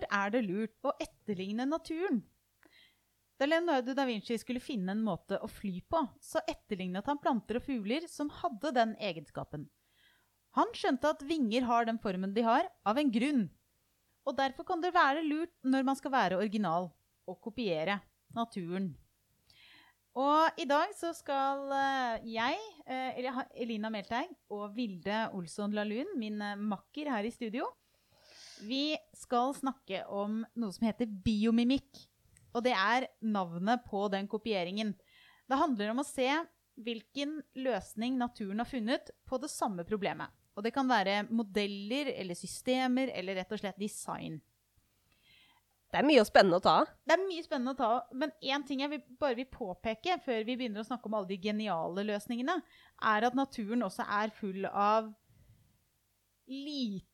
Hvorfor er det lurt å etterligne naturen? Da Leonardo da Vinci skulle finne en måte å fly på, så etterlignet han planter og fugler som hadde den egenskapen. Han skjønte at vinger har den formen de har, av en grunn. Og derfor kan det være lurt når man skal være original, å kopiere naturen. Og i dag så skal eh, jeg, eh, Elina Melteig og Vilde Olsson Lahlun, min eh, makker her i studio, vi skal snakke om noe som heter biomimikk. Og det er navnet på den kopieringen. Det handler om å se hvilken løsning naturen har funnet på det samme problemet. Og det kan være modeller eller systemer eller rett og slett design. Det er mye spennende å ta Det er mye spennende å ta Men én ting jeg vil, bare vil påpeke før vi begynner å snakke om alle de geniale løsningene, er at naturen også er full av lite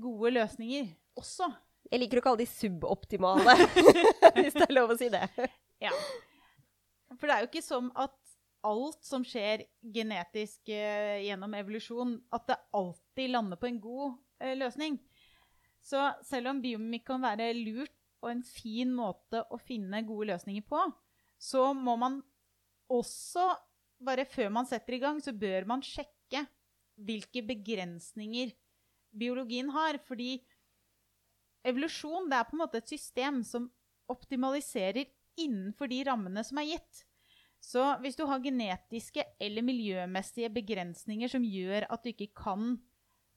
gode løsninger også. Jeg liker å kalle de suboptimale, hvis det er lov å si det. Ja. For det er jo ikke som at alt som skjer genetisk eh, gjennom evolusjon, at det alltid lander på en god eh, løsning. Så selv om biomimikk kan være lurt og en fin måte å finne gode løsninger på, så må man også, bare før man setter i gang, så bør man sjekke hvilke begrensninger biologien har. Fordi evolusjon er på en måte et system som optimaliserer innenfor de rammene som er gitt. Så hvis du har genetiske eller miljømessige begrensninger som gjør at du ikke kan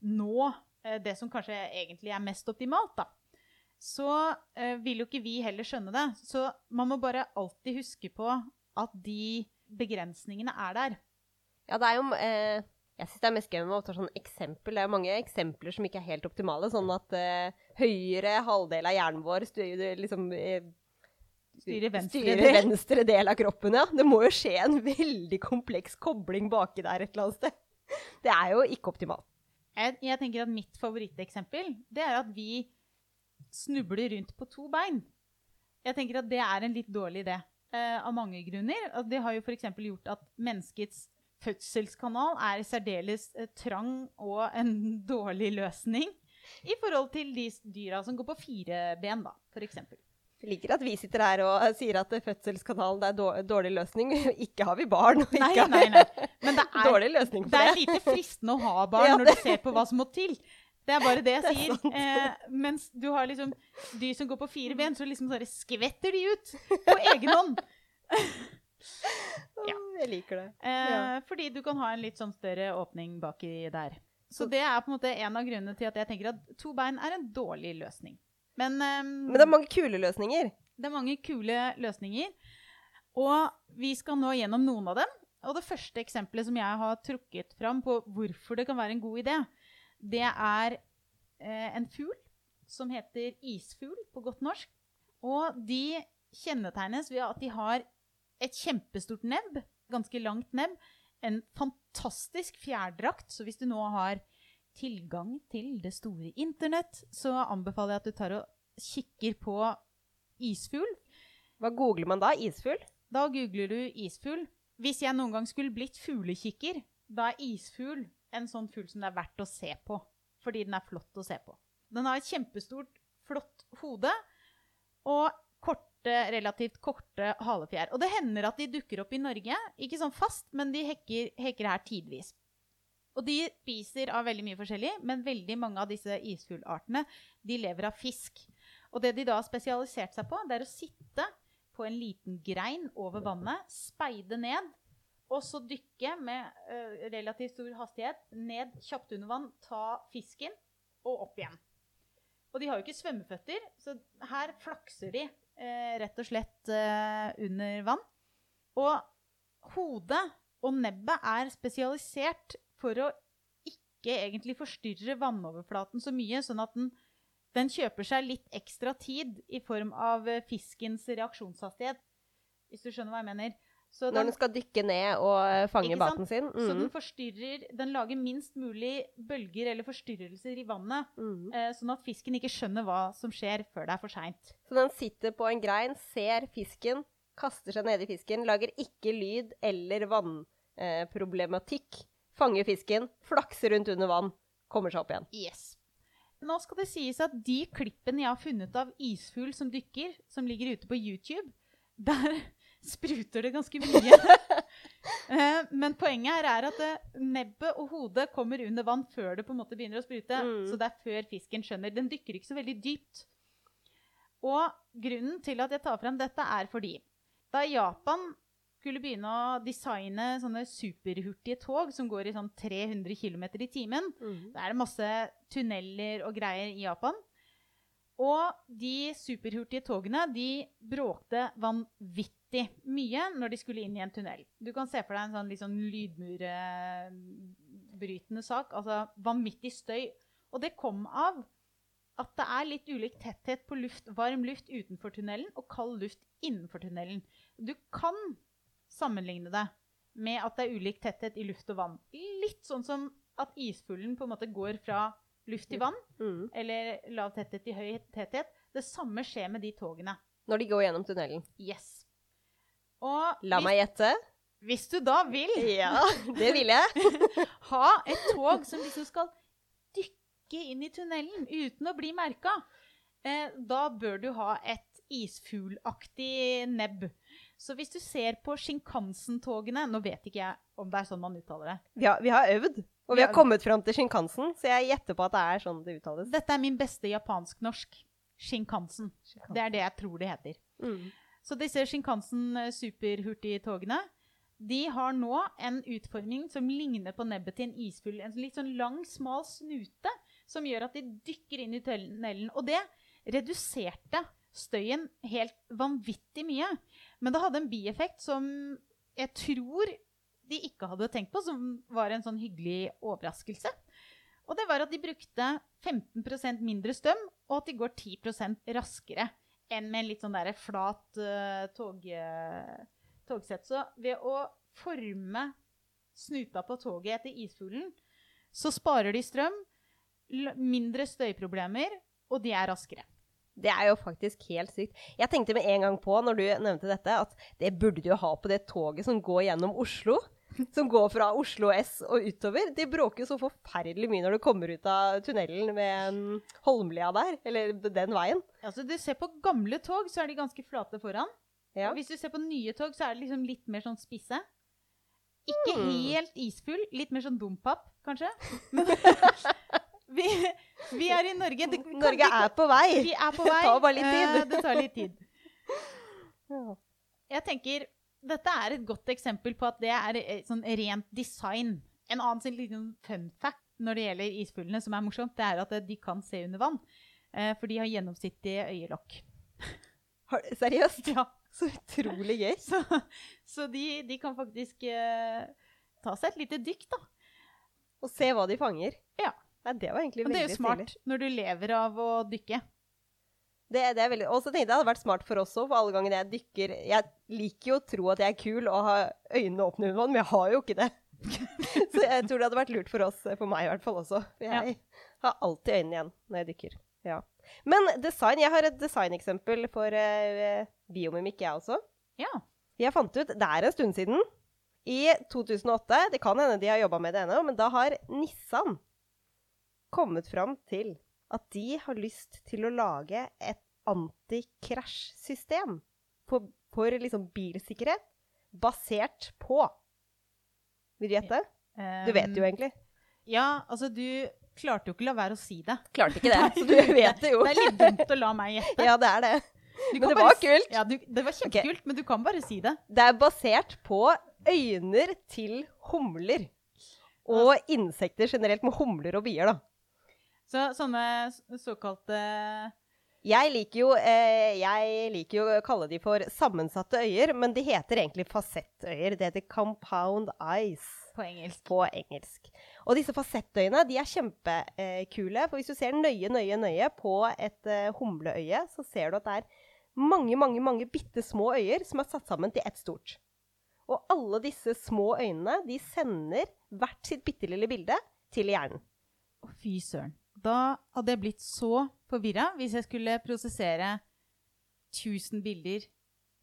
nå eh, det som kanskje egentlig er mest optimalt, da, så eh, vil jo ikke vi heller skjønne det. Så man må bare alltid huske på at de begrensningene er der. Ja, det er jo eh, jeg syns det er mest gøy med å ta sånn eksempel. Det er mange eksempler som ikke er helt optimale. Sånn at uh, høyre halvdel av hjernen vår styrer liksom uh, Styrer venstre, styrer venstre del av kroppen, ja. Det må jo skje en veldig kompleks kobling baki der et eller annet sted. Det er jo ikke optimalt. Jeg, jeg tenker at mitt favoritteksempel det er at vi snubler rundt på to bein. Jeg tenker at det er en litt dårlig idé. Uh, av mange grunner. Det har jo f.eks. gjort at menneskets fødselskanal er særdeles eh, trang og en dårlig løsning i forhold til de dyra som går på fire ben, da, f.eks. Jeg liker at vi sitter her og eh, sier at fødselskanalen er dårlig løsning. Ikke har vi barn. Og nei, nei, nei. Men det er, dårlig løsning for det. er lite fristende å ha barn ja, når du ser på hva som må til. Det er bare det jeg sier. Eh, mens du har liksom dyr som går på fire ben, så liksom bare skvetter de ut på egen hånd. Ja. Jeg liker det. Eh, Fordi du kan ha en litt sånn større åpning baki der. Så det er på en måte en av grunnene til at jeg tenker at to bein er en dårlig løsning. Men, um, Men det er mange kule løsninger. Det er mange kule løsninger. Og vi skal nå gjennom noen av dem. Og det første eksempelet som jeg har trukket fram på hvorfor det kan være en god idé, det er eh, en fugl som heter isfugl på godt norsk. Og de kjennetegnes ved at de har et kjempestort nebb, ganske langt nebb, en fantastisk fjærdrakt. Så hvis du nå har tilgang til det store internett, så anbefaler jeg at du tar og kikker på isfugl. Hva googler man da? Isfugl? Da googler du isfugl. Hvis jeg noen gang skulle blitt fuglekikker, da er isfugl en sånn fugl som det er verdt å se på. Fordi den er flott å se på. Den har et kjempestort, flott hode. Og korte, relativt korte halefjær. Og det hender at de dukker opp i Norge. Ikke sånn fast, men de hekker, hekker her tidvis. Og de spiser av veldig mye forskjellig, men veldig mange av disse isfuglartene de lever av fisk. Og det de da har spesialisert seg på, det er å sitte på en liten grein over vannet, speide ned, og så dykke med ø, relativt stor hastighet ned kjapt under vann, ta fisken og opp igjen. Og de har jo ikke svømmeføtter, så her flakser de eh, rett og slett eh, under vann. Og hodet og nebbet er spesialisert for å ikke egentlig forstyrre vannoverflaten så mye, sånn at den, den kjøper seg litt ekstra tid i form av eh, fiskens reaksjonshastighet. Hvis du skjønner hva jeg mener. Så Når den, den skal dykke ned og eh, fange baten sin? Mm. Så den forstyrrer Den lager minst mulig bølger eller forstyrrelser i vannet. Mm. Eh, sånn at fisken ikke skjønner hva som skjer før det er for seint. Så den sitter på en grein, ser fisken, kaster seg ned i fisken, lager ikke lyd eller vannproblematikk. Eh, fanger fisken, flakser rundt under vann, kommer seg opp igjen. Yes. nå skal det sies at de klippene jeg har funnet av isfugl som dykker, som ligger ute på YouTube, der spruter det ganske mye. Eh, Men poenget her er at eh, nebbet og hodet kommer under vann før det på en måte begynner å sprute. Mm. Så det er før fisken skjønner. Den dykker ikke så veldig dypt. Og grunnen til at jeg tar frem dette, er fordi da Japan skulle begynne å designe sånne superhurtige tog som går i sånn 300 km i timen, da er det masse tunneler og greier i Japan. Og de superhurtige togene de bråkte vanvittig mye når de skulle inn i en tunnel. Du kan se for deg en sånn, liksom, sånn lydmurbrytende sak. Altså vanvittig støy. Og det kom av at det er litt ulik tetthet på luft, varm luft utenfor tunnelen og kald luft innenfor tunnelen. Du kan sammenligne det med at det er ulik tetthet i luft og vann. Litt sånn som at isfuglen på en måte går fra luft til vann Mm. eller lav tetthet til høy tetthet. Det samme skjer med de togene. Når de går gjennom tunnelen. Yes. Og La hvis, meg gjette. hvis du da vil Ja, det vil jeg. ha et tog som liksom skal dykke inn i tunnelen uten å bli merka, eh, da bør du ha et isfuglaktig nebb. Så hvis du ser på Shinkansen-togene Nå vet ikke jeg om det er sånn man uttaler det. Vi har, vi har øvd. Og Vi vi har kommet fram til Shinkansen, så jeg gjetter på at det er sånn det uttales. Dette er min beste japansk-norsk. Shinkansen. Det er det jeg tror det heter. Mm. Så disse Shinkansen eh, superhurtigtogene de har nå en utforming som ligner på nebbet til en isfugl. En litt sånn lang, smal snute som gjør at de dykker inn i tunnelen. Og det reduserte støyen helt vanvittig mye. Men det hadde en bieffekt som jeg tror de ikke hadde tenkt på, som var en sånn hyggelig overraskelse. Og det var at de brukte 15% mindre støm, og at de går 10% raskere enn med en litt sånn der flat uh, tog, uh, togsett. Så ved å forme snuta på toget etter isfuglen, så sparer de strøm, mindre støyproblemer, og de er raskere. Det er jo faktisk helt sykt. Jeg tenkte med en gang på, når du nevnte dette, at det burde du ha på det toget som går gjennom Oslo. Som går fra Oslo S og utover. De bråker så forferdelig mye når du kommer ut av tunnelen med mm, Holmlia der. Eller den veien. Altså, du ser på gamle tog, så er de ganske flate foran. Ja. Og hvis du ser på nye tog, så er det liksom litt mer sånn spisse. Ikke mm. helt isfull, litt mer sånn dompap, kanskje. Men vi, vi er i Norge. Det, Norge vi- er på vei. Vi er på vei. Det tar bare litt tid. Eh, Det tar litt tid. Jeg tenker, Dette er et godt eksempel på at det er eh, sånn rent design. En annen liten fun fact når det gjelder isfuglene, som er morsomt, det er at eh, de kan se under vann. eh, For de har gjennomsnittlige øyelokk. Seriøst? Ja. Så utrolig gøy. Så, så de, de kan faktisk eh, ta seg et lite dykk, da. Og se hva de fanger. Ja. Nei, det var egentlig veldig Og det er jo smart stilig. når du lever av å dykke. Det, det er veldig, og så tenkte jeg det hadde vært smart for oss òg, for alle gangene jeg dykker Jeg liker jo å tro at jeg er kul og har øynene åpne under vann, men jeg har jo ikke det. så jeg tror det hadde vært lurt for oss, for meg i hvert fall også. Jeg jeg har alltid øynene igjen når jeg dykker. Ja. Men design, jeg har et designeksempel for uh, biomimikk, jeg også. Ja. Jeg fant ut, det er en stund siden, i 2008, det kan hende de har jobba med det ennå, men da har Nissan kommet fram til at de har lyst til å lage et antikrasjsystem for, for liksom bilsikkerhet basert på Vil du gjette? Du vet jo egentlig. Ja, altså du klarte jo ikke å la være å si det. Klarte ikke det, så du vet det jo. Det er litt dumt å la meg gjette. Ja, det er det. Men det var kult. Ja, du, det var kjempekult, men du kan bare si det. Det er basert på øyner til humler. Og insekter generelt, med humler og bier, da. Så sånne såkalte Jeg liker, jo, eh, jeg liker jo å kalle de for sammensatte øyer, men de heter egentlig fasettøyer. Det heter compound eyes på engelsk på engelsk. Og disse fasettøyene de er kjempekule, for hvis du ser nøye, nøye, nøye på et eh, humleøye, så ser du at det er mange, mange, mange bitte små øyer som er satt sammen til ett stort. Og alle disse små øynene de sender hvert sitt bitte lille bilde til hjernen. Å, fy søren. Da hadde jeg blitt så forvirra hvis jeg skulle prosessere 1000 bilder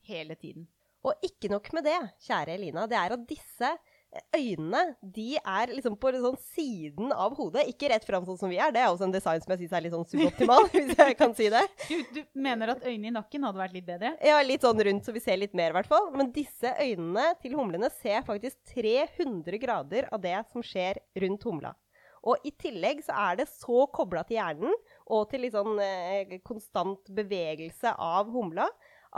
hele tiden. Og ikke nok med det, kjære Elina, det er at disse øynene de er liksom på sånn siden av hodet. Ikke rett fram sånn som vi er. Det er også en design som jeg syns er litt sånn suboptimal, hvis jeg kan si det. Du, du mener at øynene i nakken hadde vært litt bedre? Ja, litt sånn rundt så vi ser litt mer, i hvert fall. Men disse øynene til humlene ser faktisk 300 grader av det som skjer rundt humla. Og i tillegg så er det så kobla til hjernen og til litt sånn eh, konstant bevegelse av humla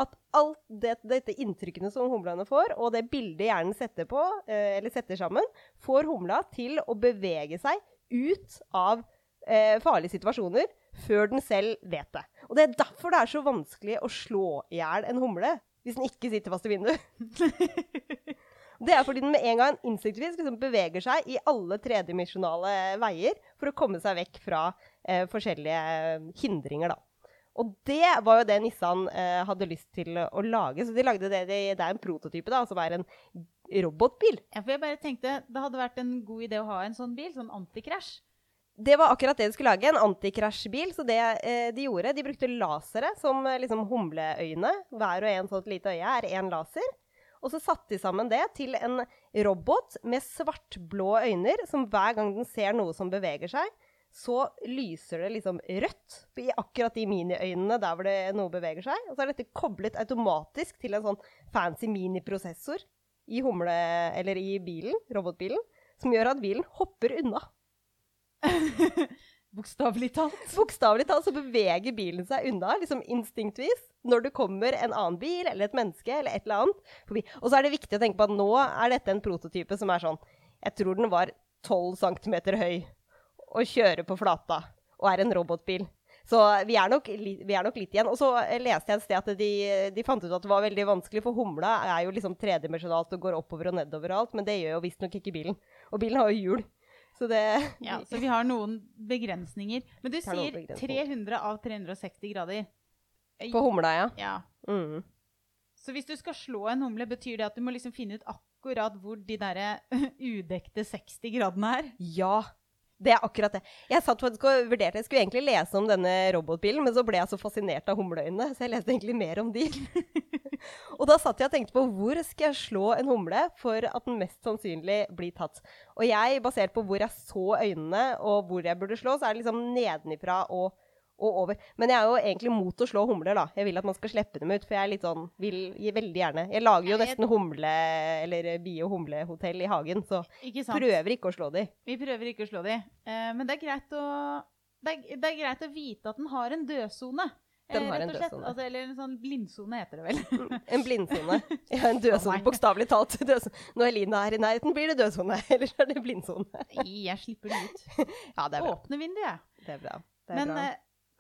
at alt det, dette inntrykkene som humlene får, og det bildet hjernen setter på, eh, setter sammen, får humla til å bevege seg ut av eh, farlige situasjoner før den selv vet det. Og det er derfor det er så vanskelig å slå i hjel en humle hvis den ikke sitter fast i vinduet. Det er fordi den med en gang instinktivt liksom beveger seg i alle tredimensjonale veier for å komme seg vekk fra eh, forskjellige hindringer, da. Og det var jo det Nissan eh, hadde lyst til å lage. Så de lagde det, det, det er en prototype, da, som er en robotbil. Ja, for jeg bare tenkte det hadde vært en god idé å ha en sånn bil, sånn antikrasj. Det var akkurat det de skulle lage, en antikrasjbil. Så det eh, de gjorde, de brukte lasere som eh, liksom humleøyne. Hver og en sånt lite øye er én laser. Og så satte de sammen det til en robot med svartblå øyne, som hver gang den ser noe som beveger seg, så lyser det liksom rødt i akkurat de miniøynene der hvor det noe beveger seg. Og så er dette koblet automatisk til en sånn fancy miniprosessor i humle... Eller i bilen, robotbilen, som gjør at bilen hopper unna. Bokstavelig talt. Bokstavelig talt så beveger bilen seg unna, liksom instinktvis, når det kommer en annen bil eller et menneske eller et eller annet forbi. Og så er det viktig å tenke på at nå er dette en prototype som er sånn Jeg tror den var 12 cm høy og kjører på flata og er en robotbil. Så vi er, nok, vi er nok litt igjen. Og så leste jeg et sted at de, de, fant ut at det var veldig vanskelig, for humla er jo liksom tredimensjonalt og går oppover og nedover og alt, men det gjør jo visstnok ikke bilen. Og bilen har jo hjul. Så det Ja, så vi har noen begrensninger. Men du sier 300 av 360 grader. På humla, ja. ja. Mm. Så hvis du skal slå en humle, betyr det at du må liksom finne ut akkurat hvor de der udekte 60 gradene er? Ja. Det er akkurat det. Jeg satt faktisk og vurderte, jeg skulle egentlig lese om denne robotbilen, men så ble jeg så fascinert av humleøynene, så jeg leste egentlig mer om de. og da satt jeg og tenkte på hvor skal jeg slå en humle for at den mest sannsynlig blir tatt. Og jeg, basert på hvor jeg så øynene og hvor jeg burde slå, så er det liksom nedenifra og og over. Men jeg er jo egentlig mot å slå humler, da. Jeg vil at man skal slippe dem ut, for jeg er litt sånn vil veldig gjerne Jeg lager jo nesten humle- eller bie- og humlehotell i hagen, så ikke prøver ikke å slå dem. Vi prøver ikke å slå dem. Eh, men det er, greit å, det, er, det er greit å vite at den har en dødsone. Den har en dødsone. Altså, eller en sånn blindsone, heter det vel. en blindsone. Ja, en dødsone, bokstavelig talt. Dødsone. Når Elina er i nærheten, blir det dødsone. Ellers er det blindsone. Nei, jeg slipper det ut. ja, det. Åpne vinduet, jeg. Det er bra. Det er Men bra.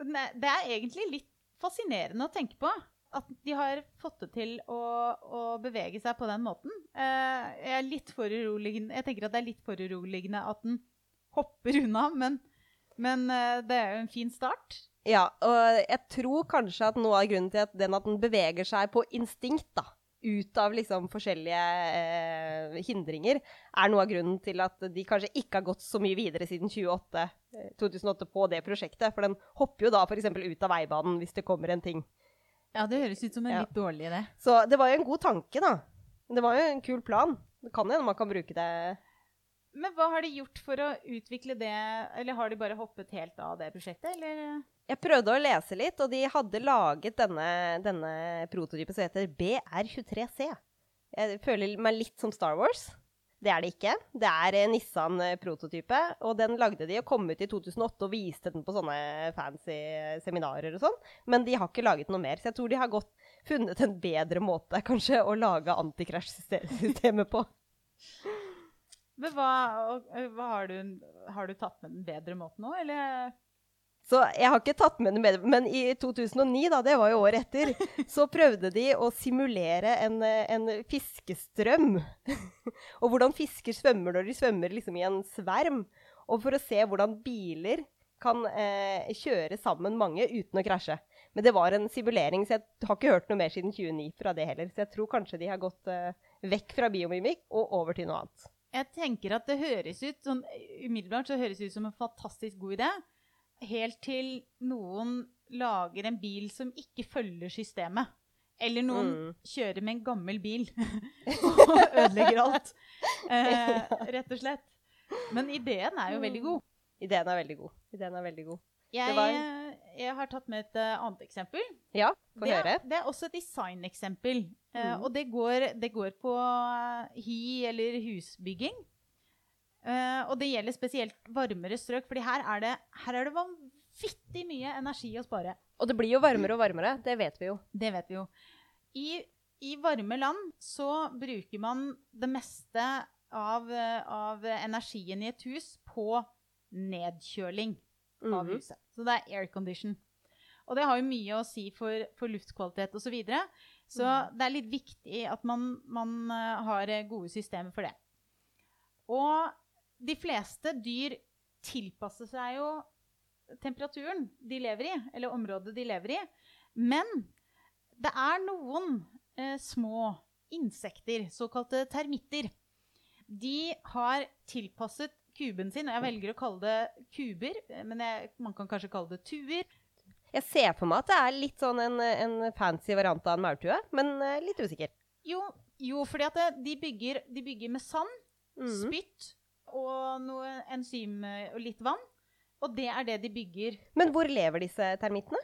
Det er egentlig litt fascinerende å tenke på. At de har fått det til å, å bevege seg på den måten. Eh, jeg Jeg tenker at det er litt foruroligende at den hopper unna, men, men eh, det er jo en fin start. Ja, og jeg tror kanskje at noe av grunnen til at den, at den beveger seg på instinkt, da, ut av liksom forskjellige eh, hindringer, er noe av grunnen til at de kanskje ikke har gått så mye videre siden 28, 2008 eh, på det prosjektet. For den hopper jo da f.eks. ut av veibanen hvis det kommer en ting. Ja, det høres ut som en ja. litt dårlig idé. Så det var jo en god tanke, da. Det var jo en kul plan. Det kan hende man kan bruke det men hva har de gjort for å utvikle det, eller har de bare hoppet helt av det prosjektet, eller? Jeg prøvde å lese litt, og de hadde laget denne, denne prototypen som heter BR23C. Jeg føler meg litt som Star Wars. Det er det ikke. Det er Nissan-prototype, og den lagde de og kom ut i 2008 og viste den på sånne fancy seminarer og sånn. Men de har ikke laget noe mer, så jeg tror de har godt funnet en bedre måte kanskje å lage antikrasjsystemet på. Men hva, hva har, du, har, du, tatt med den bedre måten nå, eller? Så jeg har ikke tatt med det med, men i 2009, da, det var jo året etter, så prøvde de å simulere en, en fiskestrøm. og hvordan fisker svømmer når de svømmer liksom i en sverm. Og for å se hvordan biler kan eh, kjøre sammen mange uten å krasje. Men det var en simulering, så jeg har ikke hørt noe mer siden 2009 fra det heller. Så jeg tror kanskje de har gått eh, vekk fra biomimikk og over til noe annet. Jeg tenker at det høres ut sånn, Umiddelbart så høres det ut som en fantastisk god idé. Helt til noen lager en bil som ikke følger systemet. Eller noen Mm. kjører med en gammel bil og ødelegger alt. Eh, rett og slett. Men ideen er jo veldig god. Ideen er veldig god. Ideen er veldig god. Jeg, var- eh, jeg har tatt med et eh, annet eksempel. Ja, få Det, høre. det er også et designeksempel. Eh, Mm. og det går, det går på hi- eller husbygging. Eh, og det gjelder spesielt varmere strøk, fordi her er det, her er det vanvittig mye energi å spare. Og det blir jo varmere og varmere. Det vet vi jo. Det vet vi jo. I, i varme land så bruker man det meste av, av energien i et hus på nedkjøling av Mhm. huset. Så det er aircondition. Og det har jo mye å si for, for luftkvalitet osv. Så, videre. så Mm. det er litt viktig at man, man eh, har gode systemer for det. Og de fleste dyr tilpasser seg jo temperaturen de lever i, eller området de lever i. Men det er noen eh, små insekter, såkalte termitter. De har tilpasset kuben sin, og jeg velger å kalle det kuber, men jeg, man kan kanskje kalle det tuer. Jeg ser for meg at det er litt sånn en, en fancy variant av en maurtue, men eh, litt usikker. Jo, jo fordi at de, bygger, de bygger med sand, mm. spytt og noe enzym eh, og litt vann. Og det er det de bygger. Men hvor lever disse termittene?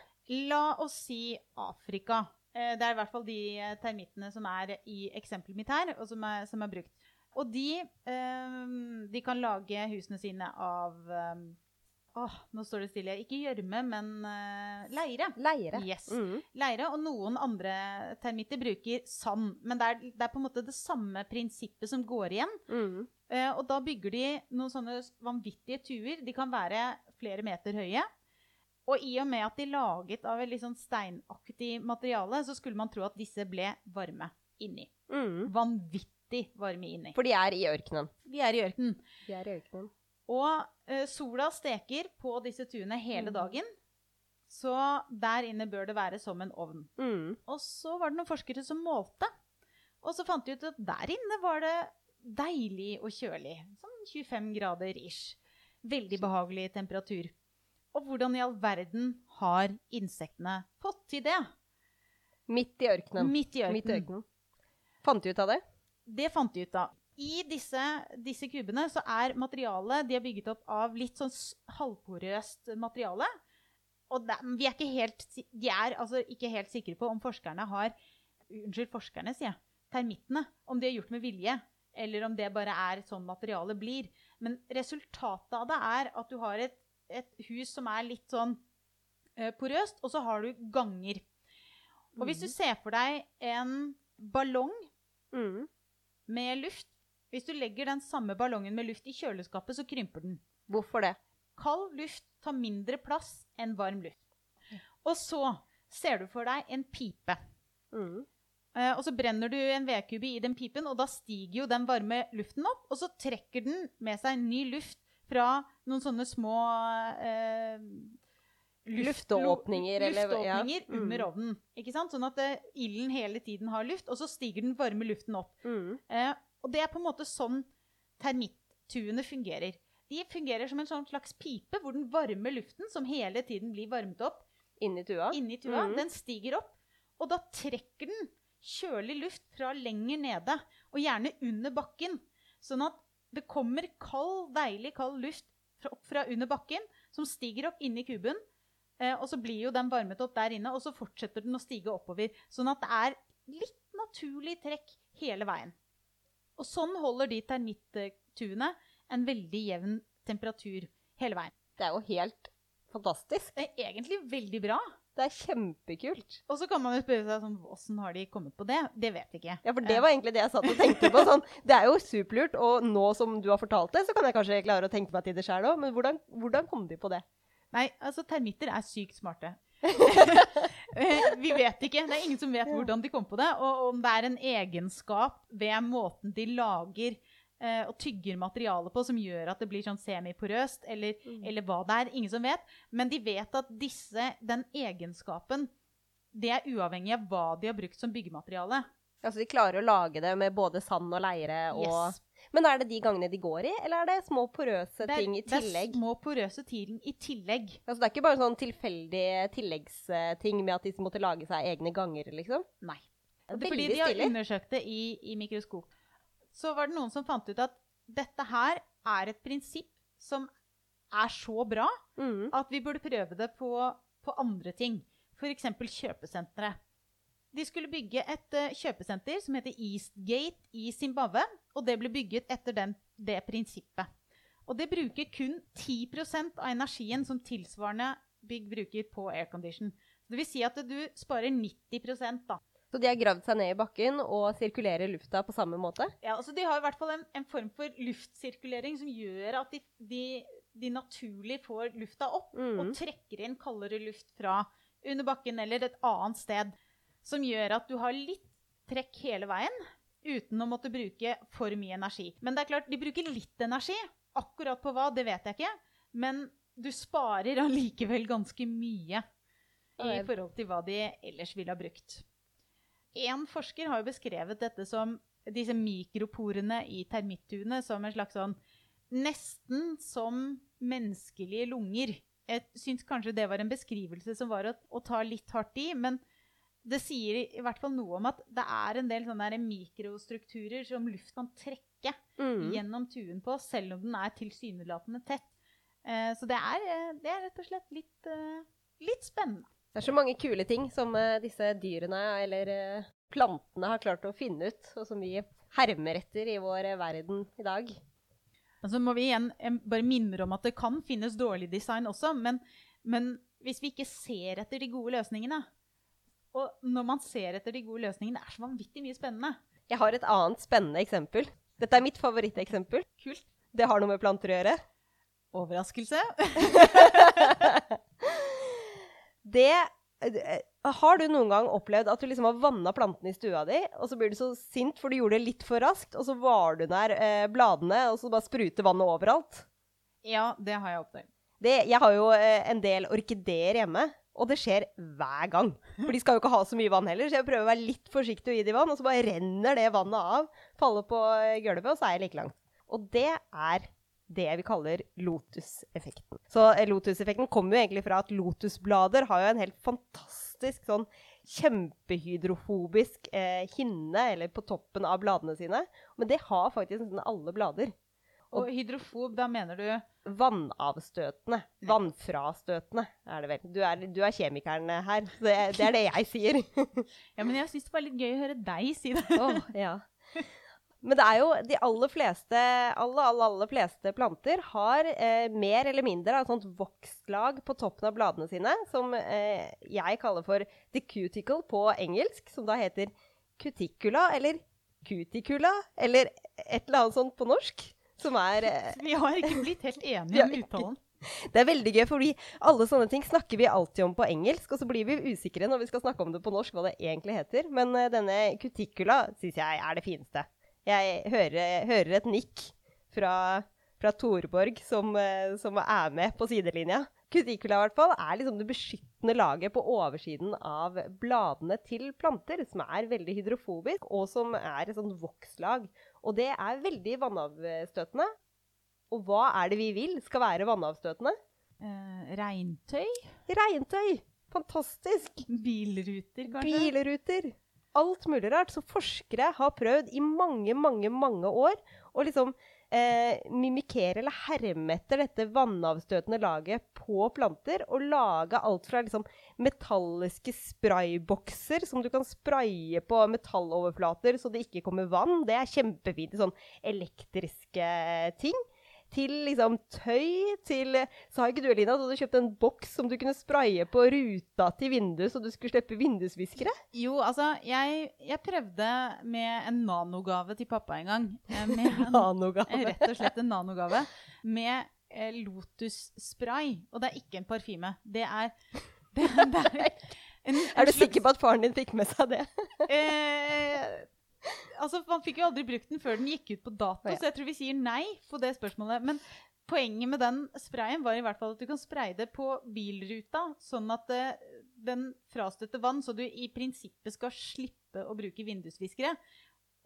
La oss si Afrika. Eh, Det er i hvert fall de eh, termittene som er i eksempelet mitt her, og som er, som er brukt. Og de, de kan lage husene sine av Åh, nå står det stille. Ikke gjørme, men uh, leire. Leire. Yes. Mm. Leire, og noen andre termitter bruker sand. Men det er, det er på en måte det samme prinsippet som går igjen. Mm. Uh, og da bygger de noen sånne vanvittige tuer. De kan være flere meter høye. Og i og med at de laget av et litt sånn steinaktig materiale, så skulle man tro at disse ble varme inni. Mm. Vanvittig varme inni. For de er i ørkenen. De er i ørkenen. De er i ørkenen. Og eh, sola steker på disse tuene hele Mhm. dagen. Så der inne bør det være som en ovn. Mm. Og så var det noen forskere som målte. Og så fant de ut at der inne var det deilig og kjølig. Sånn 25 grader ish. Veldig behagelig temperatur. Og hvordan i all verden har insektene fått til det? Midt i ørkenen. Midt i Midt i ørkenen. ørkenen. Fant du ut av det? Det fant de ut av. I disse, disse kubene så er materialet de er bygget opp av litt sånn halvporøst materiale. Og det, vi er ikke helt, de er altså ikke helt sikre på om forskerne har Unnskyld, forskerne, sier jeg. Termittene. Om de har gjort med vilje, eller om det bare er sånn materialet blir. Men resultatet av det er at du har et, et hus som er litt sånn eh, porøst, og så har du ganger. Og hvis du ser for deg en ballong mm. med luft. Hvis du legger den samme ballongen med luft i kjøleskapet, så krymper den. Hvorfor det? Kald luft tar mindre plass enn varm luft. Og så ser du for deg en pipe. Mm. Eh, og så brenner du en vedkubbe i den pipen, og da stiger jo den varme luften opp. Og så trekker den med seg ny luft fra noen sånne små eh, luft- Lufteåpninger, eller- ja. luftåpninger Mm. under ovnen. Ikke sant? Sånn at eh, ilden hele tiden har luft, og så stiger den varme luften opp. Mm. Eh, og det er på en måte sånn termittuene fungerer. De fungerer som en sånn slags pipe hvor den varme luften, som hele tiden blir varmet opp Inni tua? inni tua, mm. den stiger opp. Og da trekker den kjølig luft fra lenger nede, og gjerne under bakken. Sånn at det kommer kald, deilig kald luft fra, opp fra under bakken, som stiger opp inni kuben. Eh, og så blir jo den varmet opp der inne, og så fortsetter den å stige oppover. Sånn at det er litt naturlig trekk hele veien. Og sånn holder de termittuene en veldig jevn temperatur hele veien. Det er jo helt fantastisk. Det er egentlig veldig bra. Det er kjempekult. Og så kan man jo spørre seg sånn, hvordan har de kommet på det? Det vet jeg ikke. Ja, for det var egentlig det jeg satt og tenkte på. Sånn, det er jo superlurt, og nå som du har fortalt det, så kan jeg kanskje klare å tenke meg til det sjøl òg. Men hvordan, hvordan kom de på det? Nei, altså termitter er sykt smarte. Eh, Vi vet ikke. Det er ingen som vet hvordan de kom på det. Og om det er en egenskap ved måten de lager eh, og tygger materialet på som gjør at det blir sånn semiporøst, eller, eller hva det er. Ingen som vet. Men de vet at disse, den egenskapen det er uavhengig av hva de har brukt som byggemateriale. Altså, de klarer å lage det med både sand og leire og Yes. Men er det de gangene de går i, eller er det små porøse Det er, ting i tillegg? det er små porøse ting i tillegg. Altså, det er ikke bare sånn tilfeldige tilleggsting med at de måtte lage seg egne ganger, liksom? Nei. Det er fordi de har undersøkt det i, i mikroskop. Så var det noen som fant ut at dette her er et prinsipp som er så bra Mm. at vi burde prøve det på, på andre ting. F.eks. kjøpesentre. De skulle bygge et uh, kjøpesenter som heter Eastgate i Zimbabwe. Og det ble bygget etter den, det prinsippet. Og det bruker kun 10 av energien som tilsvarende bygg bruker på aircondition. Det vil si at du sparer 90 da. Så de har gravd seg ned i bakken og sirkulerer lufta på samme måte? Ja, altså De har i hvert fall en, en form for luftsirkulering som gjør at de, de, de naturlig får lufta opp Mm. og trekker inn kaldere luft fra under bakken eller et annet sted. Som gjør at du har litt trekk hele veien uten å måtte bruke for mye energi. Men det er klart, de bruker litt energi. Akkurat på hva, det vet jeg ikke. Men du sparer allikevel ganske mye i forhold til hva de ellers ville ha brukt. En forsker har jo beskrevet dette som disse mikroporene i termittuene som en slags sånn Nesten som menneskelige lunger. Jeg syns kanskje det var en beskrivelse som var å, å ta litt hardt i, men det sier i, hvert fall noe om at det er en del sånne mikrostrukturer som luft kan trekke Mm. gjennom tuen på, selv om den er tilsynelatende tett. Eh, så det er, eh, det er rett og slett litt, eh, litt spennende. Det er så mange kule ting som eh, disse dyrene eller eh, plantene har klart å finne ut, og som vi hermer etter i vår eh, verden i dag. Så så må vi igjen bare minne om at det kan finnes dårlig design også, men, men hvis vi ikke ser etter de gode løsningene Og når man ser etter de gode løsningene, det er så vanvittig mye spennende. Jeg har et annet spennende eksempel. Dette er mitt favoritteksempel. Kult. Det har noe med planter å gjøre. Overraskelse. Det eh, Har du noen gang opplevd at du liksom har vanna plantene i stua di, og så blir du så sint for du gjorde det litt for raskt, og så var du nær eh, bladene, og så bare spruter vannet overalt? Ja, det har jeg opplevd. Det, jeg har jo eh, en del orkideer hjemme, og det skjer hver gang. For de skal jo ikke ha så mye vann heller, så jeg prøver å være litt forsiktig og gi de vann, og så bare renner det vannet av, faller på gulvet, og så er jeg like langt. Og det er det vi kaller lotuseffekten. Så eh, lotuseffekten kommer jo egentlig fra at lotusblader har jo en helt fantastisk sånn kjempehydrofobisk eh, hinne, eller på toppen av bladene sine. Men det har faktisk nesten alle blader. Og hydrofob, da mener du Vannavstøtende. Vannfrastøtende er det vel. Du er, du er kjemikeren her. Det, det er det jeg sier. Ja, men jeg syns det var litt gøy å høre deg si det. oh, ja. Men det er jo de aller fleste, alle, alle, aller fleste planter har eh, mer eller mindre et sånt vokslag på toppen av bladene sine, som eh, jeg kaller for the cuticle på engelsk, som da heter cuticula, eller cuticula, eller et eller annet sånt på norsk. Som er eh, Vi har ikke blitt helt enige om uttalen. Det er veldig gøy, fordi alle sånne ting snakker vi alltid om på engelsk, og så blir vi usikre når vi skal snakke om det på norsk, hva det egentlig heter. Men eh, denne cuticula syns jeg er det fineste. Jeg hører, hører et nikk fra, fra Torborg, som, eh, som er med på sidelinja. Cuticula i hvert fall er liksom det beskyttende laget på oversiden av bladene til planter, som er veldig hydrofobisk, og som er et sånt vokslag. Og det er veldig vannavstøtende. Og hva er det vi vil skal være vannavstøtende? Eh, regntøy? Regntøy! Fantastisk! Bilruter, kanskje? Bilruter! Alt mulig rart. Så forskere har prøvd i mange, mange, mange år å liksom eh, mimikere eller herme etter dette vannavstøtende laget på planter. Og lage alt fra liksom metalliske spraybokser som du kan spraye på metalloverflater så det ikke kommer vann. Det er kjempefint sånn elektriske ting. Til liksom tøy, til Sa ikke du, Elina, at du hadde kjøpt en boks som du kunne spraye på ruta til vinduet så du skulle slippe vindusviskere? Jo, altså, jeg, jeg prøvde med en nanogave til pappa en gang. Eh, Med en, Nanogave. rett og slett en nanogave med eh, lotusspray. Og det er ikke en parfyme. Det er, det, det er en, Er du sikker på at faren din fikk med seg det? Eh, altså, Man fikk jo aldri brukt den før den gikk ut på dato, så jeg tror vi sier nei på det spørsmålet. Men poenget med den sprayen var i hvert fall at du kan spraye det på bilruta, sånn at eh, den frastøtter vann, så du i prinsippet skal slippe å bruke vindusviskere.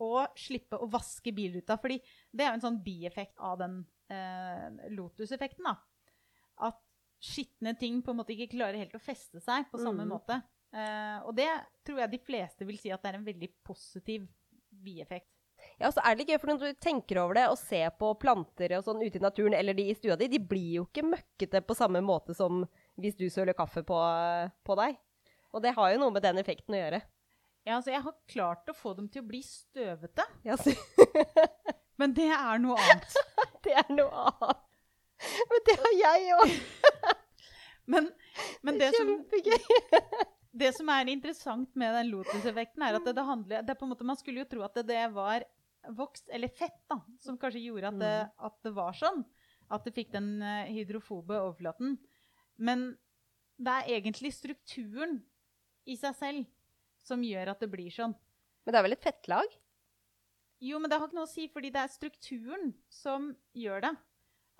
Og slippe å vaske bilruta. fordi det er jo en sånn bieffekt av den eh, Lotus-effekten. At skitne ting på en måte ikke klarer helt å feste seg på samme Mm. måte. Eh, og det tror jeg de fleste vil si at det er en veldig positiv bieffekt. Ja, så er det gøy, for når du tenker over det og ser på planter og sånn ute i naturen, eller de i stua di, de blir jo ikke møkkete på samme måte som hvis du søler kaffe på, på deg. Og det har jo noe med den effekten å gjøre. Ja, altså Jeg har klart å få dem til å bli støvete, Ja, så men det er noe annet. det er noe annet. Men det har jeg òg. Men, men det, som, Kjempegøy. Det som er interessant med den Lotus-effekten, er at det, det handler det måte, Man skulle jo tro at det, det var voks, eller fett, da, som kanskje gjorde at det, at det var sånn. At det fikk den eh, hydrofobe overflaten. Men det er egentlig strukturen i seg selv som gjør at det blir sånn. Men det er vel et fettlag? Jo, men det har ikke noe å si, fordi det er strukturen som gjør det.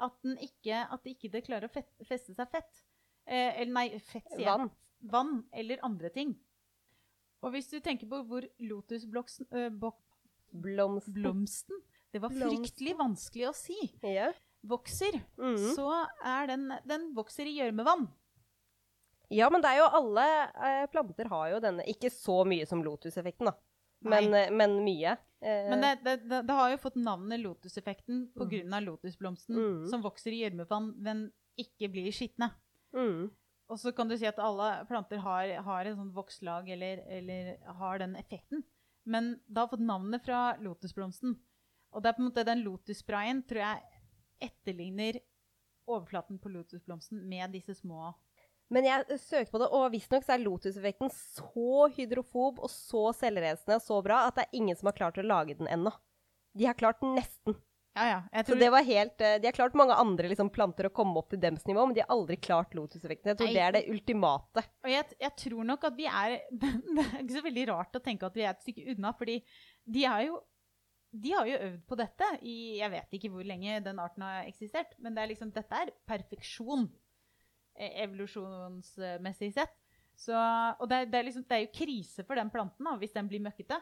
At, den ikke, at det ikke klarer å feste seg fett. Eh, eller nei, fett, sier jeg. Vann. Vann eller andre ting. Og hvis du tenker på hvor lotusblomsten øh, blomsten. Blomsten Det var fryktelig vanskelig å si. Ja. Vokser. Mhm. Så er den Den vokser i gjørmevann. ja, men det er jo alle eh, planter har jo denne Ikke så mye som lotuseffekten, da. Men, men mye. Eh, Men det, det, det, det har jo fått navnet lotuseffekten pga. lotusblomsten, mm. som vokser i gjørmevann, men ikke blir skitne. mm. Og så kan du si at alle planter har, har en sånt vokslag eller, eller har den effekten. Men det har fått navnet fra lotusblomsten. Og det er på en måte den lotussprayen tror jeg etterligner overflaten på lotusblomsten med disse små Men jeg søkte på det, og visstnok er lotuseffekten så hydrofob og så selvrensende og så bra at det er ingen som har klart å lage den ennå. De har klart nesten. Ja, ja. Jeg Så det var helt, eh, De har klart mange andre liksom, planter å komme opp til dems nivå, men de har aldri klart lotuseffekten. Jeg tror Nei. det er det ultimate. og jeg, jeg tror nok at vi er Det er ikke så veldig rart å tenke at vi er et stykke unna, fordi de har jo de har jo øvd på dette i Jeg vet ikke hvor lenge den arten har eksistert, men det er liksom, dette er perfeksjon eh, evolusjonsmessig sett. Så, og det er, det, er liksom, det er jo krise for den planten da, hvis den blir møkkete.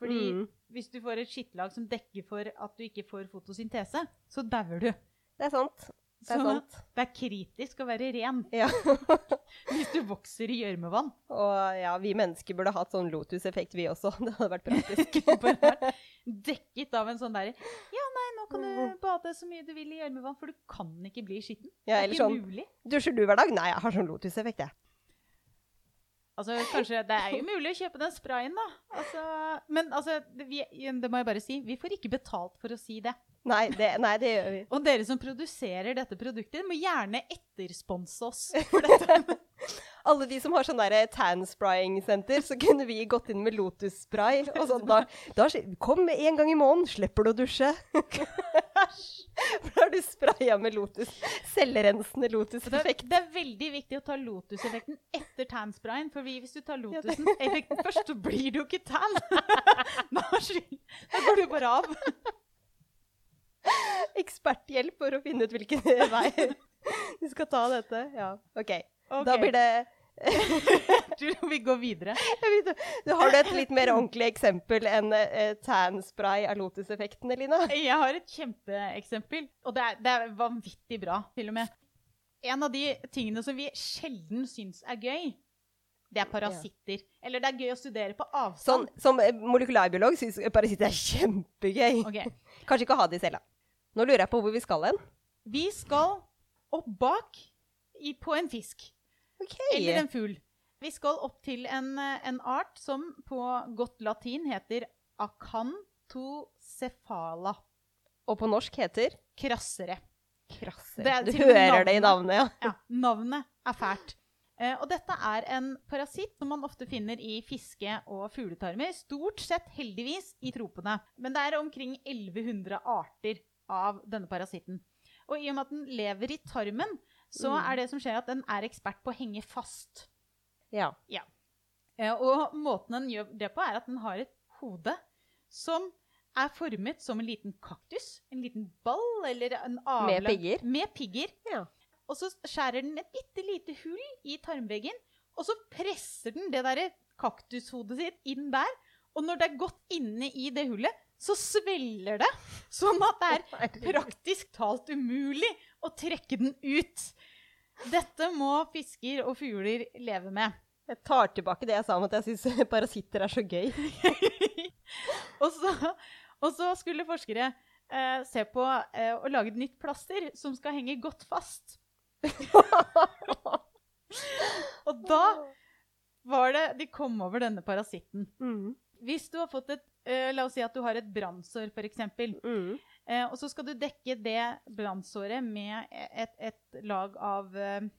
Fordi Mm. hvis du får et skittlag som dekker for at du ikke får fotosyntese, så dauer du. Det er sant. Det er Så sant. det er kritisk å være ren Ja. hvis du vokser i gjørmevann. Og ja, vi mennesker burde hatt sånn lotuseffekt, vi også. Det hadde vært praktisk. Dekket av en sånn derre Ja, nei, nå kan Mm. du bade så mye du vil i gjørmevann, for du kan ikke bli skitten. Ja, det er ikke sånn- mulig. Dusjer du hver dag? Nei, jeg har sånn lotuseffekt, jeg. Altså, kanskje, Det er jo mulig å kjøpe den sprayen, da. Altså, men altså, vi, det må jeg bare si, vi får ikke betalt for å si det. Nei, det, nei, det gjør vi. Og dere som produserer dette produktet, må gjerne ettersponse oss for dette. Alle de som har sånn der tan-spraying-senter, så kunne vi gått inn med lotusspray. Og sånn, da, da, kom en gang i måneden, slipper du å dusje. For da har du spraya med lotus. Selvrensende Lotus-effekt. det er veldig viktig å ta Lotus-effekten etter tansprayen. For hvis du tar Lotus-effekten først, så blir du jo ikke tan. Da, går du bare av. Eksperthjelp for å finne ut hvilken vei du skal ta dette. Ja, OK. Okay. Da blir det vi går videre. du, Har du et litt mer ordentlig eksempel enn uh, tan-spray av lotuseffekten, Elina? Jeg har et kjempeeksempel, og det er, det er vanvittig bra, til og med. En av de tingene som vi sjelden syns er gøy, det er parasitter. Eller det er gøy å studere på Sånn, avstand. som eh, molekylærbiolog syns parasitter er kjempegøy. Okay. Kanskje ikke ha det i cella. Nå lurer jeg på hvor vi skal hen. Vi skal opp bak i, på en fisk. Ok. Eller en fugl. Vi skal opp til en, eh, en art som på godt latin heter acanthocephala. Og på norsk heter Krassere. Krassere. Det Du hører navnet, det i navnet, ja. Ja, navnet er fælt. Eh, og dette er en parasitt som man ofte finner i fiske- og fugletarmer. Stort sett heldigvis i tropene. Men det er omkring 1100 arter av denne parasitten. Og i og med at den lever i tarmen, så Mm. er det som skjer at den er ekspert på å henge fast. ja. ja. og måten den gjør det på, er at den har et hode som er formet som en liten kaktus. En liten ball eller en avlang Med pigger? Med pigger. Ja. Og så skjærer den et bitte lite hull i tarmveggen, og så presser den det derre kaktushodet sitt inn der. Og når det er gått inne i det hullet, så svelger det. Sånn at det er praktisk talt umulig å trekke den ut. Dette må fisker og fugler leve med. Jeg tar tilbake det jeg sa om at jeg syns parasitter er så gøy. Og så, og så skulle forskere eh, se på eh, å lage et nytt plaster som skal henge godt fast. Og da var det De kom over denne parasitten. Mm. Hvis du har fått et eh, La oss si at du har et brannsår, f.eks. Mm. Eh, og så skal du dekke det brannsåret med et, et lag av eh,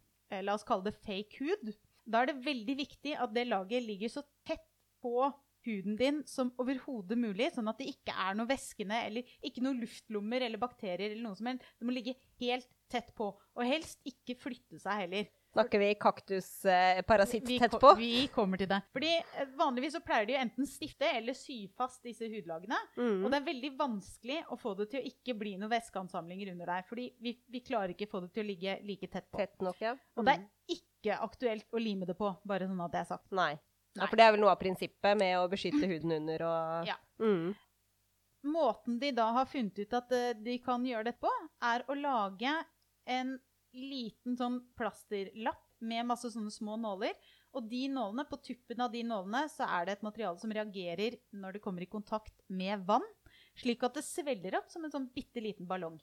La oss kalle det fake hud. Da er det veldig viktig at det laget ligger så tett på huden din som overhodet mulig, sånn at det ikke er noe væskende eller ikke noe luftlommer eller bakterier. eller noe som helst. Det må ligge helt tett på, og helst ikke flytte seg heller. Snakker vi kaktusparasitt Vi tett på? Vi kommer til det. Fordi eh, Vanligvis så pleier de å enten stifte eller sy fast disse hudlagene. Mm. Og det er veldig vanskelig å få det til å ikke bli noen væskeansamlinger under der. Fordi vi, vi klarer ikke å få det til å ligge like tett på. Tett nok, ja. Og det er ikke aktuelt å lime det på, bare sånn at det er sagt. Nei. Ja, for det er vel noe av prinsippet med å beskytte huden under og Ja. Mm. Måten de da har funnet ut at eh, de kan gjøre dette på, er å lage en liten sånn plasterlapp med masse sånne små nåler. Og de nålene, på tuppen av de nålene så er det et materiale som reagerer når det kommer i kontakt med vann, slik at det svelger opp som en sånn bitte liten ballong.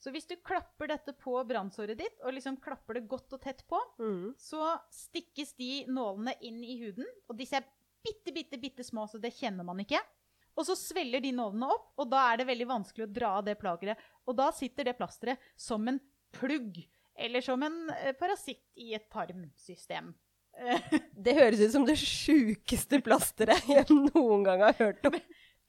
Så hvis du klapper dette på brannsåret ditt, og liksom klapper det godt og tett på, Mm. så stikkes de nålene inn i huden, og disse er bitte, bitte, bitte små, så det kjenner man ikke. Og så svelger de nålene opp, og da er det veldig vanskelig å dra av det plageret. Og da sitter det plasteret som en plugg, eller som en eh, parasitt i et tarmsystem. Det høres ut som det sjukeste plasteret jeg noen gang har hørt om.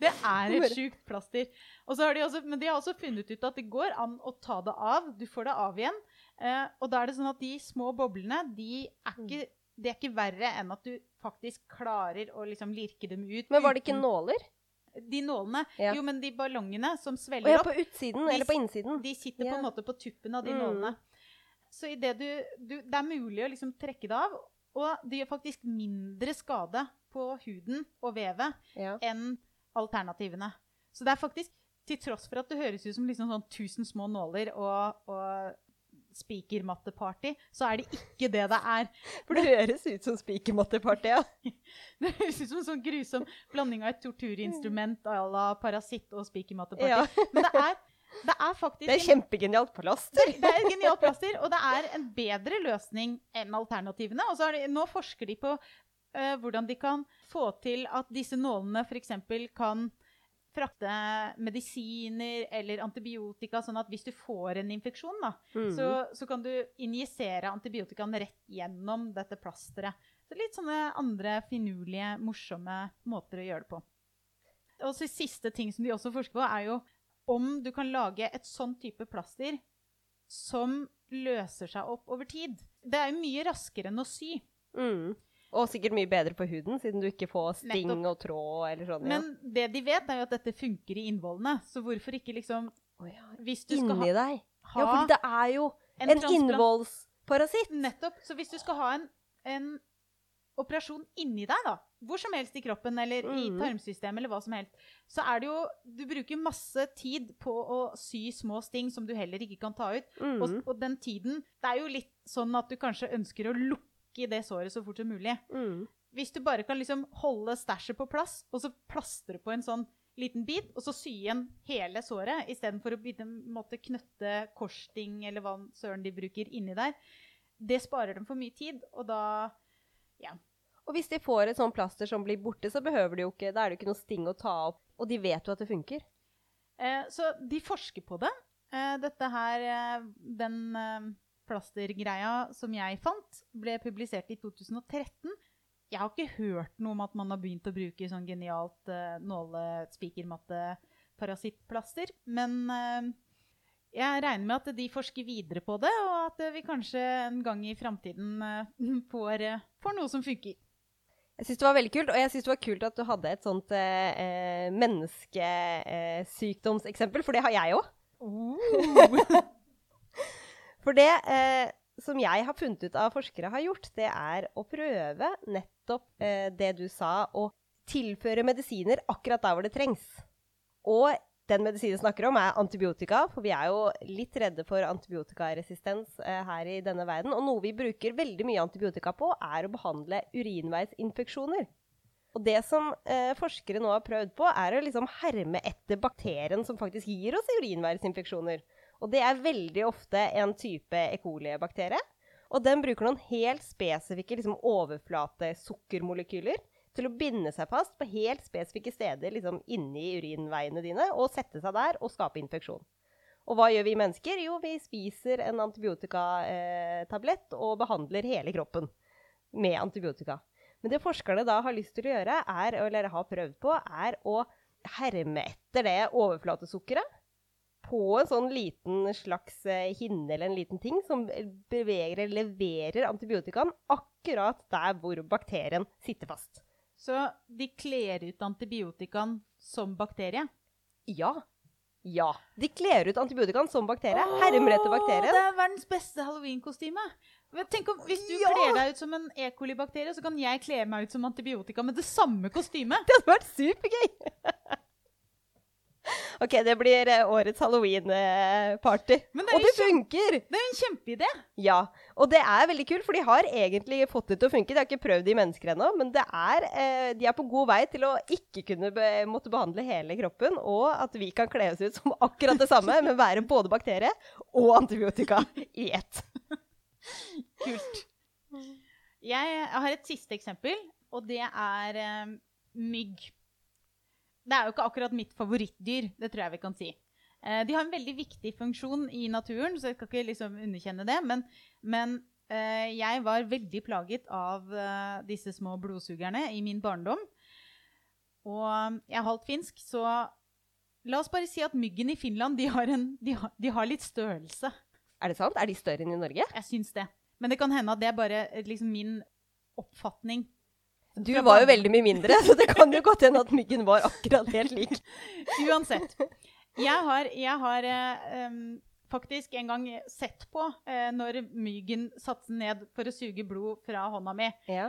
Det er et sjukt plaster. Og så har de også, men de har også funnet ut at det går an å ta det av. Du får det av igjen. Eh, og da er det sånn at de små boblene de er ikke, det er ikke verre enn at du faktisk klarer å liksom lirke dem ut. Men var det ikke nåler? De nålene. Ja. Jo, men de ballongene som svelger svelger ja, opp, på utsiden De eller på innsiden? de sitter på en måte på tuppen av de Mm. nålene. Så i det, du, du, det er mulig å liksom trekke det av, og det gjør faktisk mindre skade på huden og vevet Ja. enn alternativene. Så det er faktisk, til tross for at det høres ut som liksom sånn tusen små nåler og, og spikermatteparty, så er det ikke det det er. For det høres ut som spikermatteparty, ja. Det høres ut som en sånn grusom blanding av et torturinstrument à la parasitt og spikermatteparty. ja. Men det er, det er faktisk Det er kjempegenialt plaster. det er genialt plaster, og det er en bedre løsning enn alternativene. Og så det, nå forsker de på uh, hvordan de kan få til at disse nålene f.eks. kan frakte medisiner eller antibiotika, sånn at hvis du får en infeksjon, da, Mm. så, så kan du injisere antibiotikaen rett gjennom dette plasteret. Så litt sånne andre finurlige, morsomme måter å gjøre det på. Og så siste ting som de også forsker på, er jo om du kan lage et sånn type plaster som løser seg opp over tid. Det er jo mye raskere enn å sy. Mm. Og sikkert mye bedre på huden, siden du ikke får sting Nettopp. og tråd eller sånn. Ja. Men det de vet, er jo at dette funker i innvollene. Så hvorfor ikke liksom oh, ja. Hvis du skal Inni ha, deg. ha Ja, for det er jo en, en innvollsparasitt. Nettopp. Så hvis du skal ha en, en operasjon inni deg, da, hvor som helst i kroppen eller i Mhm. tarmsystemet eller hva som helst, så er det jo Du bruker masse tid på å sy små sting som du heller ikke kan ta ut. Mm. Og, og den tiden Det er jo litt sånn at du kanskje ønsker å lukke det såret så fort som mulig. Mm. Hvis du bare kan liksom holde stæsjet på plass, og så plastre på en sånn liten bit, og så sy igjen hele såret, istedenfor å måtte knøtte korssting eller hva søren de bruker inni der, det sparer dem for mye tid, og da Og hvis de får et sånt plaster som blir borte, så behøver de jo ikke, da er det jo ikke noe sting å ta opp. Og de vet jo at det funker. eh, Så de forsker på det. Eh, dette her, eh, den eh, plastergreia som jeg fant, ble publisert i 2013. Jeg har ikke hørt noe om at man har begynt å bruke sånn genialt eh, nåle-spikermatte-parasittplaster. Men eh, jeg regner med at de forsker videre på det, og at vi kanskje en gang i framtiden eh, får, får noe som funker. Jeg syns det var veldig kult, og jeg syns det var kult at du hadde et sånt eh, eh, menneskesykdomseksempel, for det har jeg òg. For det eh, som jeg har funnet ut av forskere har gjort, det er å prøve nettopp eh, det du sa, å tilføre medisiner akkurat der hvor det trengs. Og den medisinen snakker om, er antibiotika. For vi er jo litt redde for antibiotikaresistens eh, her i denne verden. Og noe vi bruker veldig mye antibiotika på, er å behandle urinveisinfeksjoner. Og det som eh, forskere nå har prøvd på, er å liksom herme etter bakterien som faktisk gir oss urinveisinfeksjoner. Og det er veldig ofte en type E. coli-bakterie. Og den bruker noen helt spesifikke liksom, overflatesukkermolekyler til å binde seg fast på helt spesifikke steder liksom, inni urinveiene dine og sette seg der og skape infeksjon. Og hva gjør vi mennesker? Jo, vi spiser en antibiotikatablett og behandler hele kroppen med antibiotika. Men det forskerne da har lyst til å gjøre, er, eller har prøvd på, er å herme etter det overflatesukkeret på en sånn liten slags eh, hinne eller en liten ting som beveger eller leverer antibiotikaen akkurat der hvor bakterien sitter fast. Så de kler ut antibiotikaen som bakterie? Ja. Ja. De kler ut antibiotikaen som bakterie. Etter bakterien. Det er verdens beste halloween-kostyme! Tenk om, Hvis du Ja! kler deg ut som en E. coli-bakterie, så kan jeg kle meg ut som antibiotika med det samme kostymet. Det hadde vært supergøy! OK, det blir eh, årets halloween-party. Og det funker! Det er en kjempeidé! Ja. Og det er veldig kult, for de har egentlig fått det til å funke. De har ikke prøvd det i mennesker ennå, men det er, eh, de er på god vei til å ikke kunne be måtte behandle hele kroppen, og at vi kan kle oss ut som akkurat det samme, men være både bakterie og antibiotika i ett. Kult. Jeg har et siste eksempel, og det er eh, mygg. Det er jo ikke akkurat mitt favorittdyr, det tror jeg vi kan si. Eh, de har en veldig viktig funksjon i naturen, så jeg skal ikke liksom underkjenne det. Men, men eh, jeg var veldig plaget av eh, disse små blodsugerne i min barndom. Og jeg er halvt finsk, så la oss bare si at myggen i Finland de har, en, de har, de har litt størrelse. Er det sant? Er de større enn i Norge? Jeg syns det. Men det kan hende at det er bare eh, liksom, min oppfatning. Du var jo veldig mye mindre, så det kan jo godt hende at myggen var akkurat helt lik. Uansett. Jeg har, jeg har um, faktisk en gang sett på uh, når myggen satte ned for å suge blod fra hånda mi. Ja.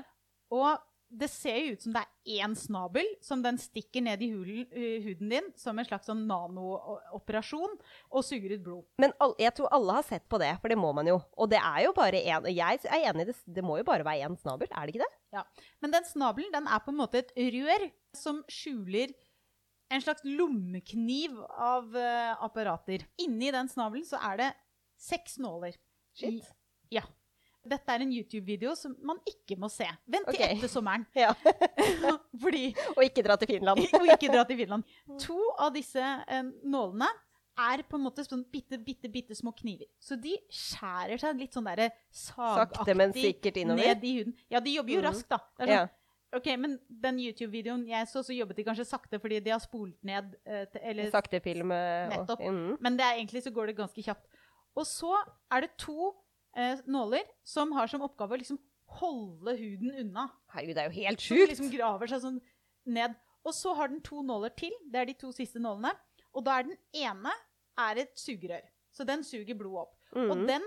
Og det ser jo ut som det er én snabel som den stikker ned i hulen, uh, huden din som en slags sånn nanooperasjon og suger ut blod. Men all, jeg tror alle har sett på det, for det må man jo. Og det er jo bare én Jeg er enig, det, det må jo bare være én snabel, er det ikke det? Men den snabelen den er på en måte et rør som skjuler en slags lommekniv av uh, apparater. Inni den snabelen så er det seks nåler. Shit. I, ja. Dette er en YouTube-video som man ikke må se. Vent til okay. etter sommeren. Ja. Fordi Og ikke dra til Finland. Og ikke dra til Finland. To av disse uh, nålene er på en måte sånn bitte, bitte, bitte små kniver. Så de skjærer seg litt sånn derre Sakte, men sagaktig sikkert innover. ned i huden. Ja, de jobber jo mm. raskt, da. Det er Ja. sånn, Ok, men den YouTube-videoen jeg så, så jobbet de kanskje sakte fordi de har spolt ned eh, eller, Sakte film. eh, Nettopp. Mm. Men det er, egentlig så går det ganske kjapt. Og så er det to eh, nåler som har som oppgave å liksom holde huden unna. Herregud, det er jo helt Som sjukt. liksom graver seg sånn ned. Og så har den to nåler til. Det er de to siste nålene. Og da er den ene er et sugerør. Så den suger blodet opp. Og Mm. den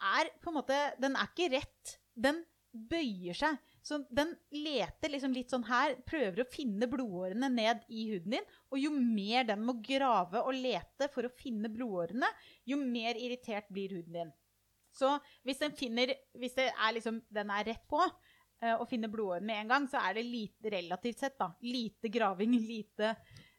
er på en måte Den er ikke rett. Den bøyer seg. Så den leter liksom litt sånn her, prøver å finne blodårene ned i huden din. Og jo mer den må grave og lete for å finne blodårene, jo mer irritert blir huden din. Så hvis den finner Hvis det er liksom, den er rett på eh, og finner blodårene med en gang, så er det lite, relativt sett da, lite graving, lite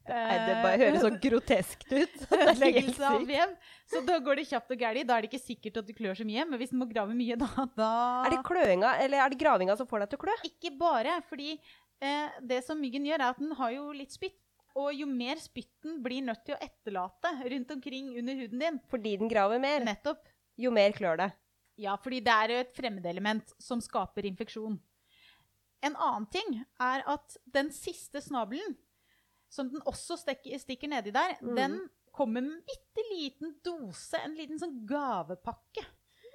Nei, det bare høres så groteskt ut. Ødeleggelse av vev. Så da går det kjapt og galt. Da er det ikke sikkert at du klør så mye. Men hvis du må grave mye, da, da Er det kløinga, eller er det gravinga som får deg til å klø? Ikke bare. Fordi eh, det som myggen gjør, er at den har jo litt spytt. Og jo mer spytten blir nødt til å etterlate rundt omkring under huden din Fordi den graver mer. Nettopp. Jo mer klør det. Ja, fordi det er et fremmedelement som skaper infeksjon. En annen ting er at den siste snabelen, som den også stikker, stikker nedi der, mm. den kommer med en bitte liten dose, en liten sånn gavepakke,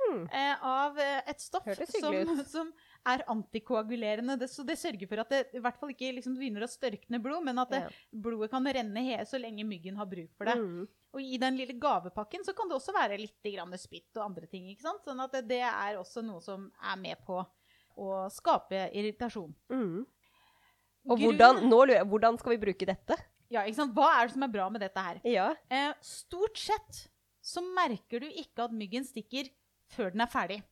Mm. eh, av eh, et stoff som, som er antikoagulerende. Det, så det sørger for at det i hvert fall ikke liksom, begynner å størkne blod, men at det, Ja. blodet kan renne he så lenge myggen har bruk for det. Mm. Og i den lille gavepakken så kan det også være litt spytt og andre ting. ikke sant? Sånn at det, det er også noe som er med på å skape irritasjon. Mm. Og hvordan, nå lurer jeg, hvordan skal vi bruke dette? Ja, ikke sant? Hva er det som er bra med dette her? Ja. Eh, stort sett så merker du ikke at myggen stikker før den er ferdig.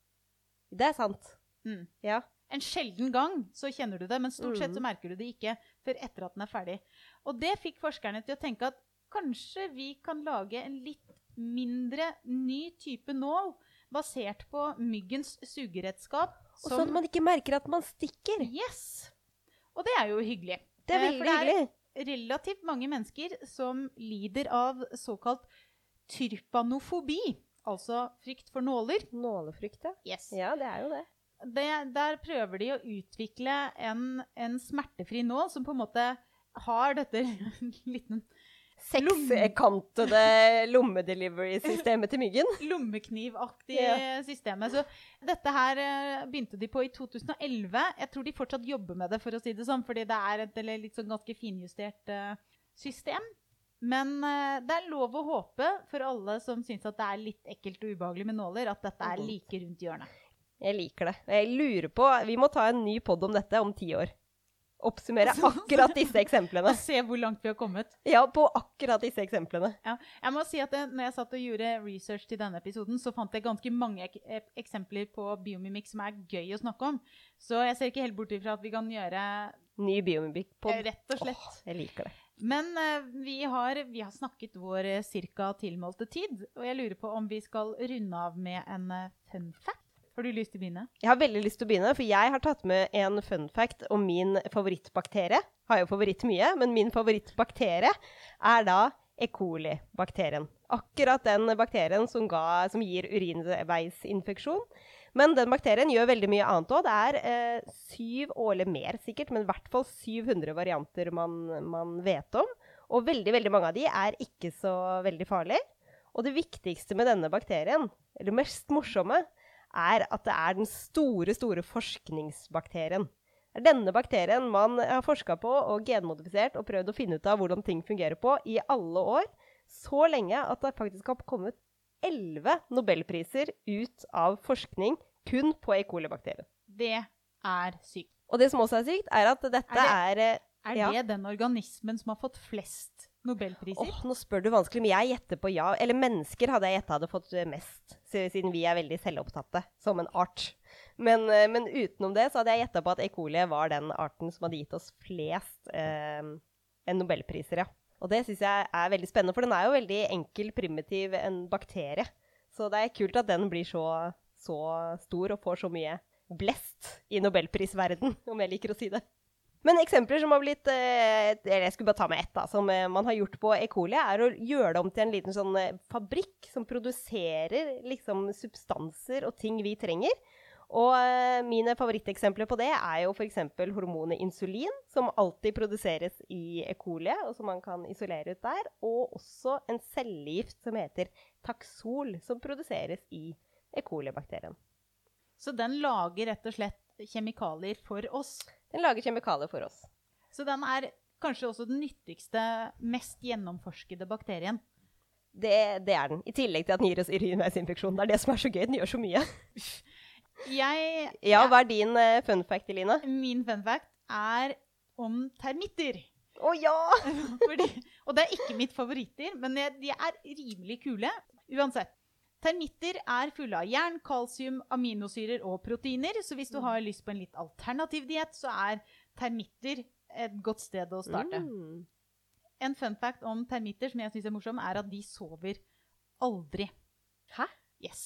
Det er sant. Mm. Ja. En sjelden gang så kjenner du det, men stort sett så Mhm. merker du det ikke før etter at den er ferdig. Og det fikk forskerne til å tenke at kanskje vi kan lage en litt mindre ny type nål basert på myggens sugeredskap. Og sånn at man ikke merker at man stikker. Yes! Og det er jo hyggelig. Det er veldig veldig for det er hyggelig. relativt mange mennesker som lider av såkalt trypanofobi, altså frykt for nåler. Nålefrykt, ja. Yes. Ja, det er jo det. Det, der prøver de å utvikle en, en smertefri nål som på en måte har dette liten Sekskantede lommedelivery-systemet til myggen. lommeknivaktige yeah. systemet. Så dette her eh, begynte de på i 2011. Jeg tror de fortsatt jobber med det, for å si det sånn, fordi det er et sånn ganske finjustert eh, system. Men eh, det er lov å håpe for alle som syns at det er litt ekkelt og ubehagelig med nåler, at dette er Mhm. like rundt hjørnet. Jeg liker det. Jeg lurer på Vi må ta en ny pod om dette om ti år. Oppsummere akkurat disse eksemplene. Og se hvor langt vi har kommet. Ja, på akkurat disse eksemplene. Ja. Jeg må si at det, når jeg satt og gjorde research til denne episoden, så fant jeg ganske mange ek ek- eksempler på biomimikk som er gøy å snakke om. Så jeg ser ikke helt bort ifra at vi kan gjøre Ny biomimikk-pod. eh, rett og slett. Åh, jeg liker det. Men uh, vi, har, vi har snakket vår uh, cirka tilmålte tid, og jeg lurer på om vi skal runde av med en uh, fun fact. Har du lyst til å begynne? Jeg har veldig lyst til å begynne, for jeg har tatt med en fun fact om min favorittbakterie. Har jo favoritt mye, men min favorittbakterie er da E. coli-bakterien. Akkurat den bakterien som, ga, som gir urinveisinfeksjon. Men den bakterien gjør veldig mye annet òg. Det er eh, syv, årlig mer sikkert, men i hvert fall 700 varianter man, man vet om. Og veldig, veldig mange av de er ikke så veldig farlige. Og det viktigste med denne bakterien, eller mest morsomme, er at det er den store, store forskningsbakterien. Det er denne bakterien man har forska på og genmodifisert og prøvd å finne ut av hvordan ting fungerer på i alle år. Så lenge at det faktisk har kommet elleve nobelpriser ut av forskning kun på E. coli-bakterien. Det er sykt. Og det som også er sykt, er at dette Er er, eh, Er Ja. det den organismen som har fått flest nobelpriser? Åh, nå spør du vanskelig, men jeg gjetter på ja. Eller mennesker hadde jeg gjetta hadde fått eh, mest, siden vi er veldig selvopptatte som en art. Men, eh, men utenom det så hadde jeg gjetta på at E. coli var den arten som hadde gitt oss flest eh, nobelpriser, ja. Og det syns jeg er veldig spennende, for den er jo veldig enkel, primitiv, en bakterie. Så det er kult at den blir så, så stor og får så mye blest i nobelprisverden, om jeg liker å si det. Men eksempler som har blitt eh, Eller jeg skulle bare ta med ett, da. Som eh, man har gjort på E. coli, er å gjøre det om til en liten sånn eh, fabrikk som produserer liksom substanser og ting vi trenger. Og mine favoritteksempler på det er jo f.eks. hormonet insulin, som alltid produseres i E. coli, og som man kan isolere ut der. Og også en cellegift som heter taxol, som produseres i E. coli-bakterien. Så den lager rett og slett kjemikalier for oss. Den lager kjemikalier for oss. Så den er kanskje også den nyttigste, mest gjennomforskede bakterien. Det, det er den. I tillegg til at den gir oss urinveisinfeksjon. Det er det som er så gøy. Den gjør så mye. Jeg, Ja, hva er din uh, fun fact, Elina? Min fun fact er om termitter. Å ja! Fordi, og det er ikke mitt favoritter, men de er rimelig kule. Uansett. Termitter er fulle av jern, kalsium, aminosyrer og proteiner. Så hvis du har lyst på en litt alternativ diett, så er termitter et godt sted å starte. Mm. En fun fact om termitter som jeg syns er morsom, er at de sover aldri. Hæ? Yes.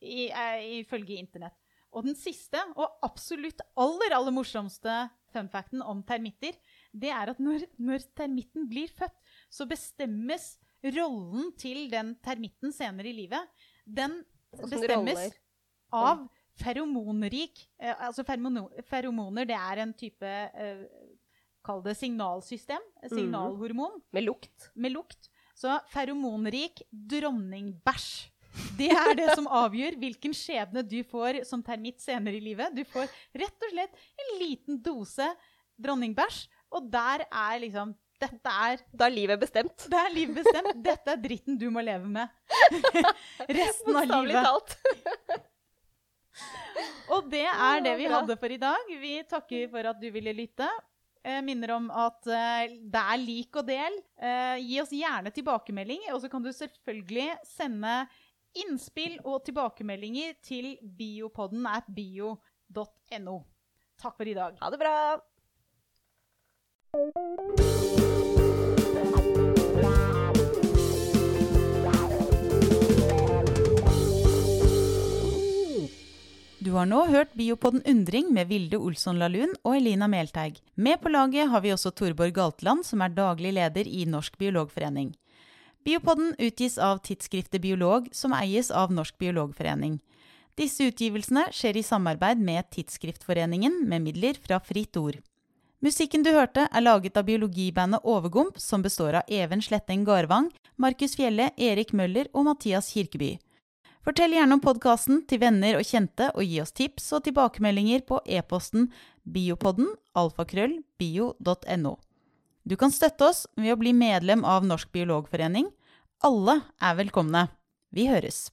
I, uh, ifølge internett. Og den siste, og absolutt aller, aller morsomste fun facten om termitter, det er at når, når termitten blir født, så bestemmes rollen til den termitten senere i livet. Den bestemmes roller? av feromonrik eh, Altså feromoner, det er en type eh, Kall det signalsystem. Mhm. Signalhormon Med lukt. med lukt. Så feromonrik dronningbæsj. Det er det som avgjør hvilken skjebne du får som termitt senere i livet. Du får rett og slett en liten dose dronningbæsj, og der er liksom Dette er, Da er livet bestemt. det er livet bestemt. Dette er dritten du må leve med resten av livet. talt. Og det er det vi hadde for i dag. Vi takker for at du ville lytte. Eh, minner om at eh, det er lik og del. Eh, gi oss gjerne tilbakemelding, og så kan du selvfølgelig sende innspill og tilbakemeldinger til biopodden at bio.no. Takk for i dag. Ha det bra! Du har nå hørt Biopodden Undring med Vilde Olsson Lahlun og Elina Melteig. Med på laget har vi også Torborg Galtland, som er daglig leder i Norsk biologforening. Biopodden utgis av tidsskriftet Biolog, som eies av Norsk biologforening. Disse utgivelsene skjer i samarbeid med Tidsskriftforeningen, med midler fra Fritt Ord. Musikken du hørte, er laget av biologibandet Overgump, som består av Even Sletteng Garvang, Markus Fjelle, Erik Møller og Mathias Kirkeby. Fortell gjerne om podkasten til venner og kjente, og gi oss tips og tilbakemeldinger på e-posten biopodden alfakrøll bio.no. Du kan støtte oss ved å bli medlem av Norsk biologforening. Alle er velkomne. Vi høres.